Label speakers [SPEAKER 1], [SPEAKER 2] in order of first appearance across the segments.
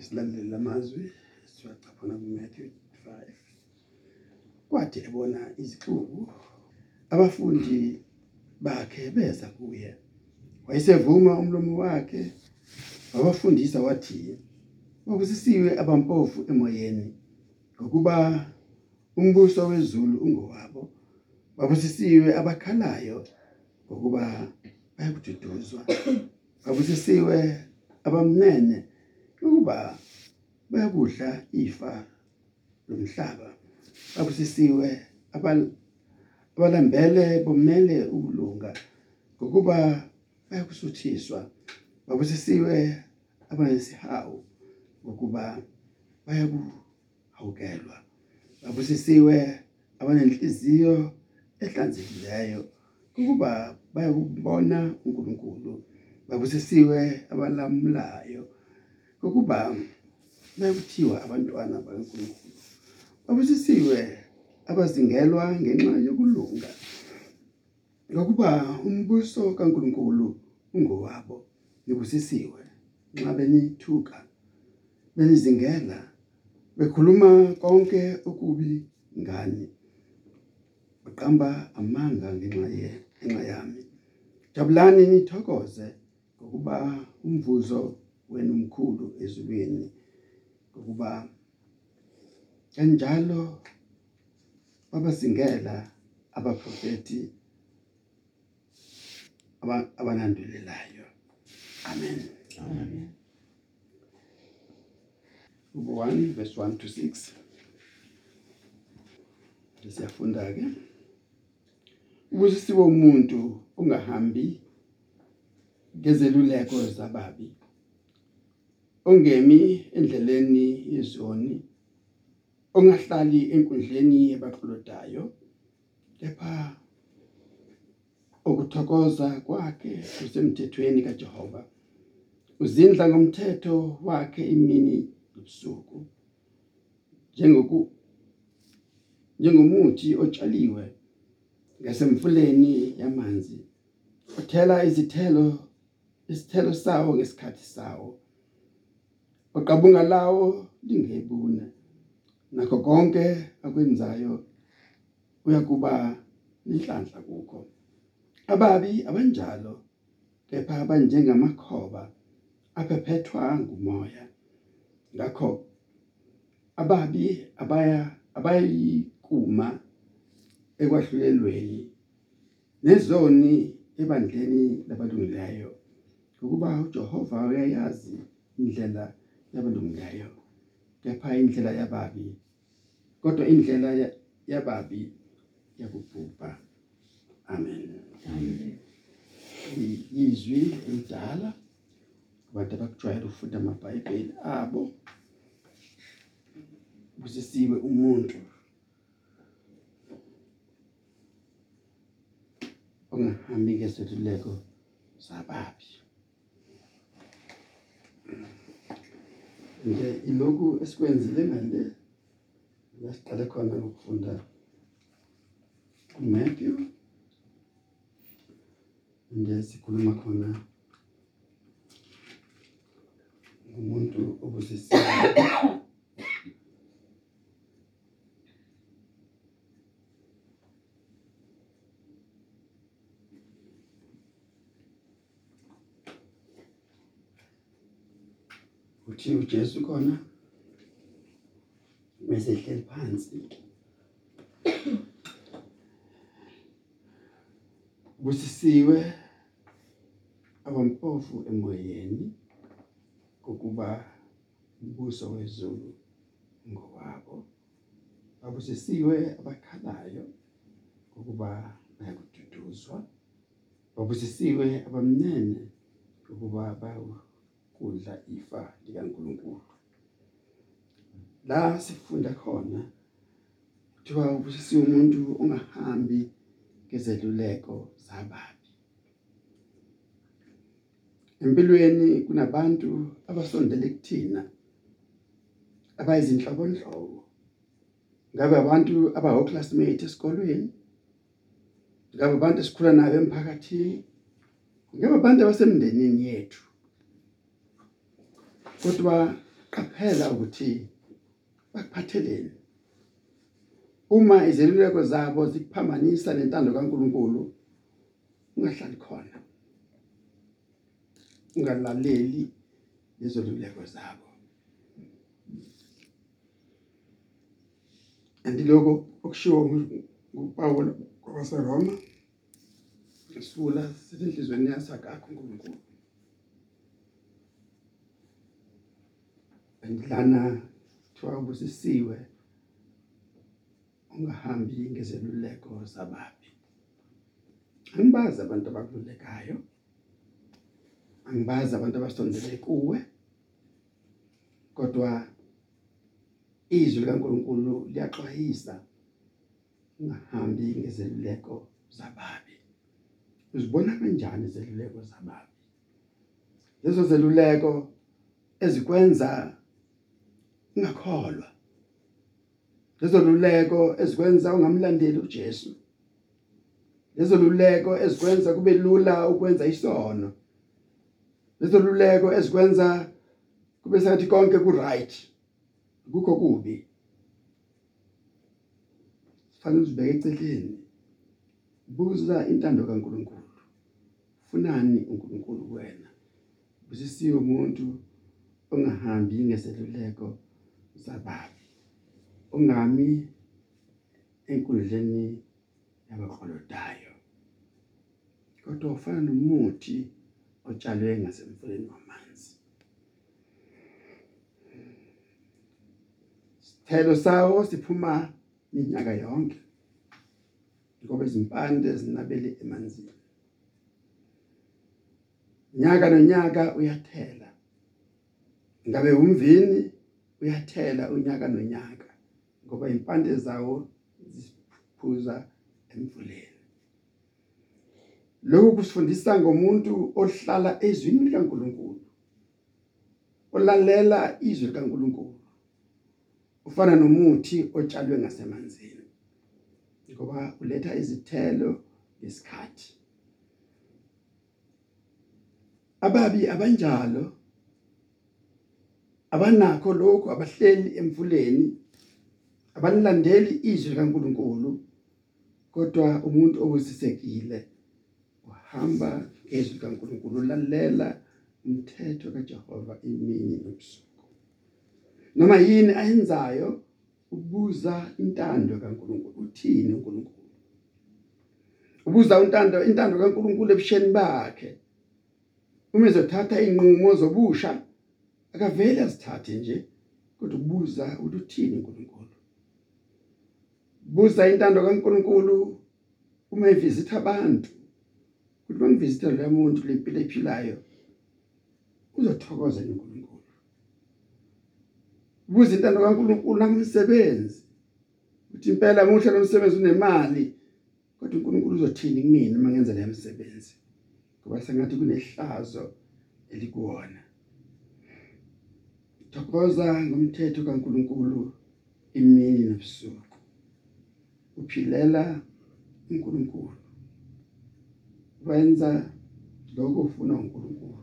[SPEAKER 1] isilandela amazwi siwacaphuna kuMatthew 5 kwathi ebona izixuku abafundi bakhe beza kuye. Wayesevuma umlomo wakhe wabafundisa wathi babusisiwe abampofu emoyeni ngokuba umbuso wezulu ungowabo. Babusisiwe abakhalayo ngokuba bayakududuzwa. Babusisiwe abamnene ukuba bayakudla ifa lomhlaba babusisiwe abalambele bomele ukulunga ngokuba bayakusuthiswa. Babusisiwe abanesihawu ngokuba bayakuhawukelwa. Babusisiwe abanenhliziyo ehlanzekileyo ukuba bayakubona uNkulunkulu. Babusisiwe abalamulayo ukuba bayakuthiwa abantwana bakaNkulunkulu babusisiwe abazingelwa ngenxa yokulunga. Ngokuba umbuso kaNkulunkulu ungowabo nibusisiwe nxa benithuka benizingela bekhuluma konke okubi ngani. Baqamba amanga ngenxa ye ngenxa yami. Jabulani nithokoze ngokuba umvuzo wenu mkhulu ezulwini ngokuba kanjalo babasingela abaprofeti abanandulelayo amen.
[SPEAKER 2] Amen.
[SPEAKER 1] Luke 1 verse 1 to 6 Siyafunda ke? Ubusisiwe umuntu ungahambi ngezeluleko zababi. Ongemi endleleni yezoni ongahlali enkundleni yabaqolodayo kepha ukuthokoza kwakhe kusemthethweni kaJehova. Uzindla ngomthetho wakhe imini nobusuku njengomuthi otshaliwe ngasemfuleni yamanzi uthela izithelo isithelo sawo ngesikhathi sawo. Oqabunga lawo lingebuna nakho konke akwenzayo uyakuba inhlanhla kukho. Ababi abanjalo kepha abanjengamakhoba aphephethwa ngumoya. Ngakho ababi abayikuma ekwahlulelweni nezoni ebandleni labalungileyo. Ukuba uJehova uyayazi indlela yabalungileyo kepha indlela yababi kodwa indlela yababi yakubhubha amen
[SPEAKER 2] Amen.
[SPEAKER 1] izwi elidala abantu abakujwayele ukufunda amabhayibheli abo busisiwe umuntu ongahambi ngezeluleko zababi nje iloku esikwenzile ngale lasiqale khona ukufunda uMatthew nje sikhuluma khona umuntu obusisiwe. Uthi uJesu khona bese hleli phansi. Busisiwe abampofu emoyeni ukuba umbuso wezulu ngowabo. Babusisiwe abakhalayo ukuba bayakududuzwa. Babusisiwe abamnene ukuba bayakudla ifa likaNkulunkulu. La sifunda khona kuthiwa ubusisiwe umuntu ongahambi ngezeluleko zababi. Empilweni kunabantu abasondele kuthina abayizinhlobonhlobo. Ngabe abantu abawo classmate esikolweni? Ngabe abantu esikhula nabo emphakathini? Ngabe abantu abasemndenini yethu? Kodwa qaphela ukuthi bakuphatheleni uma izeluleko zabo zikuphambanisa nentando kaNkuluNkulu ungahlali khona ungalaleli lezo luleko zabo andiloko okushiwo nguPaul kwabaseRoma isula sezinhlizweni yasakakho uNkulunkulu andilana thiwa ubusisiwe ungahambi ngezeluleko zababi. Angibazi abantu abakululekayo angibazi abantu abasondele kuwe kodwa izwi likaNkuluNkulu liyaxwayisa ungahambi ngezeluleko zababi. Uzibona kanjani izeluleko zababi? Lezo zeluleko ezikwenza ungakholwa lezo luleko ezikwenza ungamlandeli uJesu. Lezo luleko ezikwenza kube lula ukwenza isono. Lezo luleko ezikwenza kube sengathi konke ku right kukho kubi. Fanele uzibeke eceleni. Buza intando kaNkuluNkulu. Funani uNkulunkulu kuwena? Busisiwe umuntu ongahambi ngeseluleko zababi ungami enkundleni yabakholodayo kodwa ufana nomuthi otshalwe ngasemfuleni wamanzi Sithelo sawo siphuma minyaka yonke ngoba izimpande zinabele emanzini nyaka nonyaka uyathela ngabe umvini uyathela unyaka nonyaka ngoba impande zawo ziphuza emfuleni lokhu kusifundisa ngomuntu ohlala ezwini likaNkuluNkulu olalela izwi likaNkuluNkulu ufana nomuthi otshalwe ngasemanzini ngoba uletha izithelo ngesikhathi. Ababi abanjalo abanakho lokho abahleli emfuleni abalilandeli izwi likaNkuluNkulu kodwa umuntu obusisekile uhamba ngezwi likaNkuluNkulu lalela umthetho kaJehova imini nobusuku. Noma yini ayenzayo? Ubuza intando kaNkuluNkulu uthini uNkulunkulu? Ubuza intando intando kaNkuluNkulu ebusheni bakhe. Uma ezothatha inqumo zobusha akavele azithathe nje kodwa ubuza ukuthi uthini uNkulunkulu? Buza intando kaNkulunkulu uma evisitha abantu ukuthi bangivisitha lo muntu lempilo ephilayo uzothokoza uNkulunkulu buza intando kaNkulunkulu nangomsebenzi ukuthi impela muhle lo msebenzi unemali kodwa uNkulunkulu uzothini kumina uma ngenza le msebenzi ngoba sengathi kunehlazo elikuwona. Thokoza ngomthetho kaNkuluNkulu imini nobusuku. Uphilela uNkulunkulu. Wenza lokho ufuna uNkulunkulu.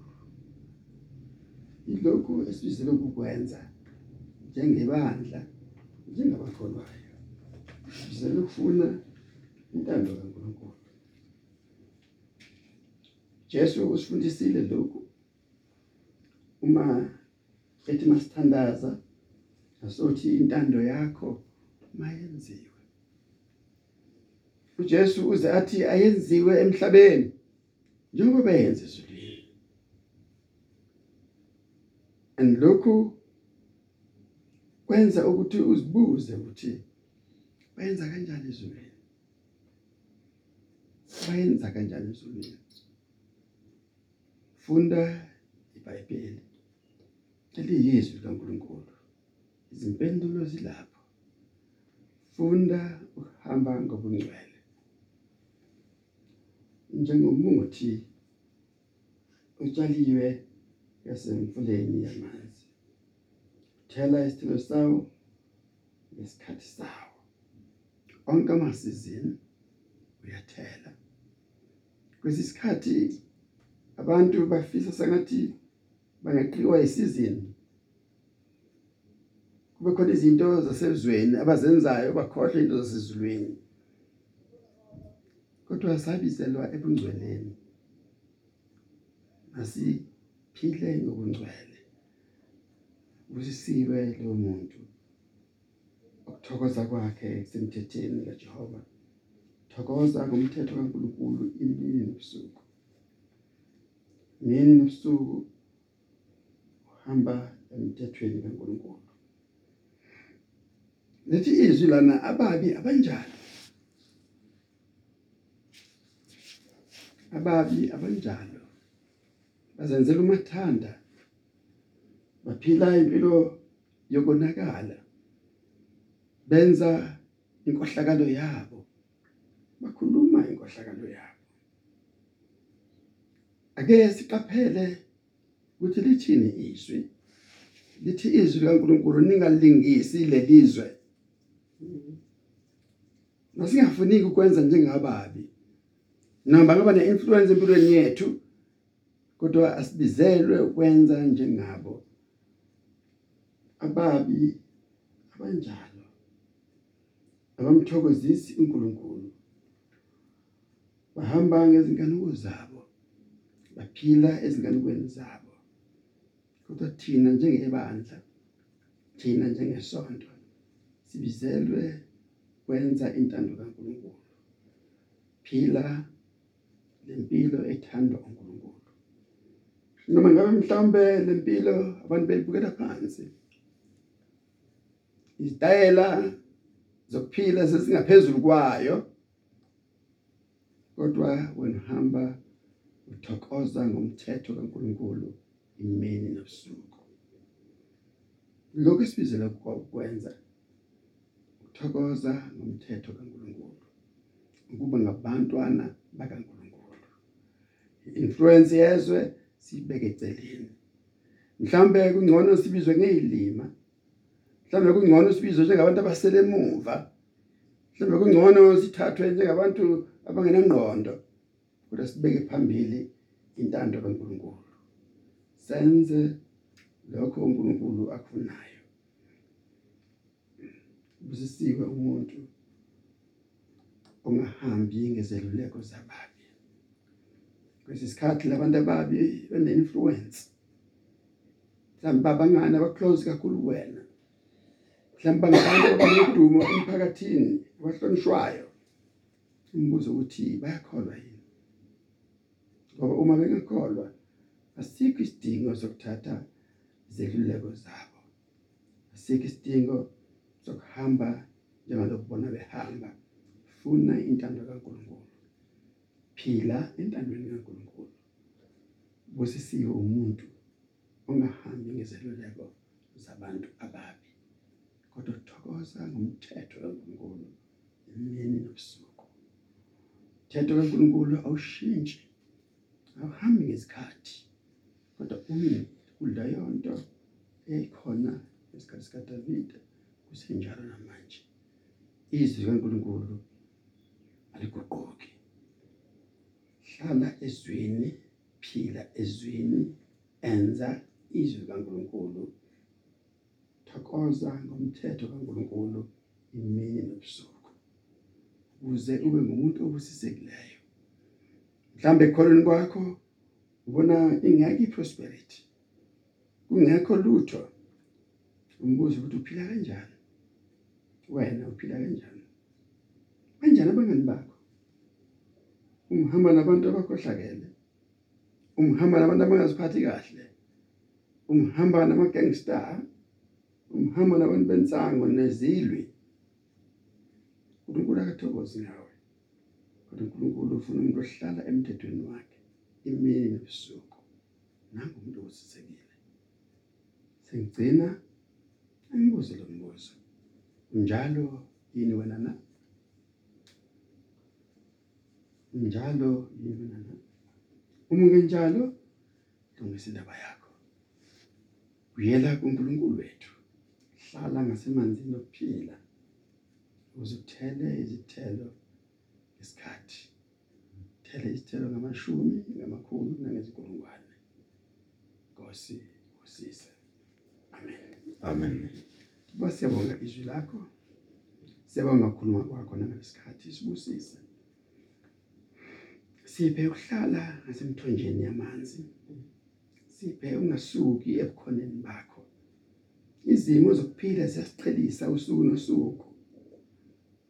[SPEAKER 1] Ilokhu esibizele ukukwenza njengebandla njengabakholwayo sizele ukufuna intando kaNkulunkulu. Jesu usifundisile lokhu. Uma ethi masithandaza asothi intando yakho mayenziwe. uJesu uze athi ayenziwe emhlabeni. Njengoba yenze ezulwini and lokhu kwenza ukuthi uzibuze ukuthi bayenza kanjani ezulwini? Bayenza kanjani ezulwini? Funda iBhayibheli. Eliyizwi kaNkuluNkulu izimpendulo zilapho. Funda uhamba ngobungcwele. Njengomuthi utshaliwe yasemfuleni yamanzi thela isithelo sawo ngesikhathi sawo. Onke amasizini uyathela. Kwesisikhathi abantu bafisa sengathi bangaqiwa isizini kube khona izinto zasezweni abazenzayo bakhohle into zasezulwini. Kodwa sabizelwa ebungcweleni. Asiphile ngobungcwele. Usisiwe lo muntu. Ukuthokoza kwakhe semthetheni kaJehova. Thokoza ngomthetho kaNkuluNkulu imini nobusuku. Mini nobusuku uhamba emthethweni kaNkuluNkulu. Lethi izwi lana ababi abanjalo ababi abanjalo. Bazenzela umathanda baphila impilo yokonakala benza inkohlakalo yabo bakhuluma inkohlakalo yabo. Ake siqaphele ukuthi lithini izwi. Lithi izwi kaNkuluNkulu ningalingisi lelizwe Masingafuni ukwenza njengababi. Noma ngaba neinfluence empilweni yethu kodwa asibizelwe ukwenza njengabo. Ababi abanjalo abamthokozisi uNkulunkulu. Bahamba ngezinkanuko zabo baphila ezinkanukweni zabo. Kodwa thina njengebandla thina njengesonto sibizelwe kwenza intando kaNkulunkulu. Phila lempilo ethandwa uNkulunkulu noma ngabe mhlambe lempilo abantu belibukela phansi izitayela zokuphila sesingaphezulu kwayo kodwa wena uhamba uthokoza ngomthetho kaNkulunkulu. Imini nobusuku lokho esibizela ukwenza ukuthokoza ngomthetho kaNkulunkulu ukuba ngabantwana bakaNkulunkulu. Influence yezwe sibeke eceleni. Mhlambe kungcono sibizwe ngezilima mhlambe kungcono sibizwe njengabantu abasele emuva mhlambe kungcono sithathwe njengabantu abangenangqondo kodwa sibeke phambili intando kaNkulunkulu. Senze lokho uNkulunkulu akufunayo. Busisiwe umuntu ongahambi ngezeluleko zababi. Kwesisikhathi labantu ababi bene influence mhlawumbe abangani abaclose kakhulu kuwena. Mhlawumbe ngabantu abanodumo emphakathini abahlonishwayo. Umbuzo ukuthi bayakholwa yini? Ngoba uma bengakholwa asikho isidingo sokuthatha izeluleko zabo. Asikho isidingo sokuhamba njengalokubona behamba. Funa intando kaNkuluNkulu. Phila entandweni kaNkuluNkulu. Busisiwe umuntu ongahambi ngezeluleko zabantu ababi. Kodwa uthokoza ngomthetho kaNkuluNkulu imini nobusuku. Umthetho kaNkuluNkulu awushintshi awuhambi ngesikhathi kodwa umi kudla yonto eyikhona esikhathi sikaDavide kusenjalo namanje. Izwi kaNkuluNkulu aliguquki. Hlala ezweni phila ezweni enza izwi kaNkuluNkulu. Thokoza ngomthetho kaNkuluNkulu imini nobusuku ukuze ube ngumuntu obusisekileyo. Mhlambe ekholweni kwakho ubona ingeke iprosperity. Kungekho lutho. Umbuzo ukuthi uphila kanjani? Wena uphila kanjani? Kanjani abangani bakho? Umhamba nabantu abakhohlakele. Umhamba nabantu abangaziphathi kahle. Umhamba namagangster. Umhamba nabantu bensango nezilwi. uNkulunkulu akathokozi ngawe kodwa uNkulunkulu ufuna umuntu ohlala emthethweni wakhe. Imini nobusuku nangu umuntu osisekile. Sengigcina angibuze lo mbuzo njalo yini wena na? Njalo yini wena na? Uma ungenjalo lungisa indaba yakho. Uyela kuNkulunkulu wethu. Hlala ngasemanzini okuphila. Uzuthele izithelo isikhathi thele izithelo ngamashumi ngamakhulu nangezinkulungwane Nkosi usise amen
[SPEAKER 2] Amen.
[SPEAKER 1] Baba siyabonga izwi lakho. Siyabonga ukukhuluma kwakho nangalesikhathi sibusise. Siphe ukuhlala ngasemthonjeni yamanzi. Siphe ungasuki ebukhoneni bakho. Izimo zokuphila siyasichelisa usuku nosuku.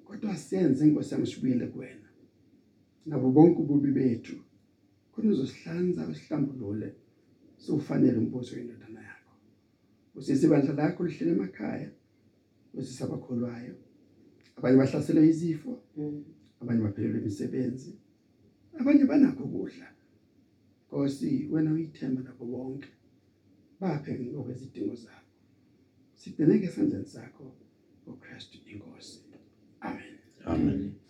[SPEAKER 1] Kodwa senze inkosi yami sibuyele kuwena. Nabo bonke ububi bethu. Khona uzosihlanza usihlambulule. Sofanele umbuso wendodana yakho. Usise ibandla lakho lihlele emakhaya. Usise abakholwayo. Abanye bahlaselwe izifo, abanye baphelelwe imisebenzi. Abanye banakho ukudla. Nkosi wena uyithemba nabo bonke. Baphe ngokwezidingo zabo. Sibheneke esandleni sakho uKristu inkosi. Amen.
[SPEAKER 2] Amen.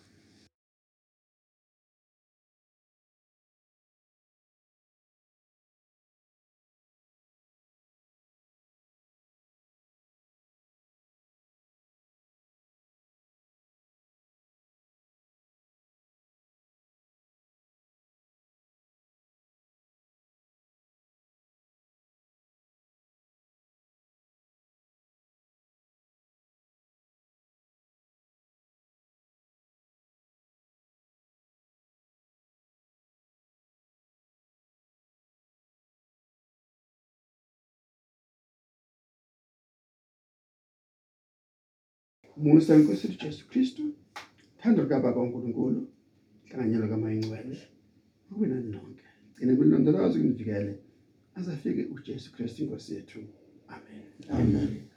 [SPEAKER 1] Umusa wenkosi yethu Jesu Kristu. Thando kaBaba uNkulunkulu. Hlanganyelo kaMayingcwele. Kube nani nonke. Gcine kulondoloze kunivikele. Azafike uJesu Kristu inkosi yethu. Amen.
[SPEAKER 2] Amen.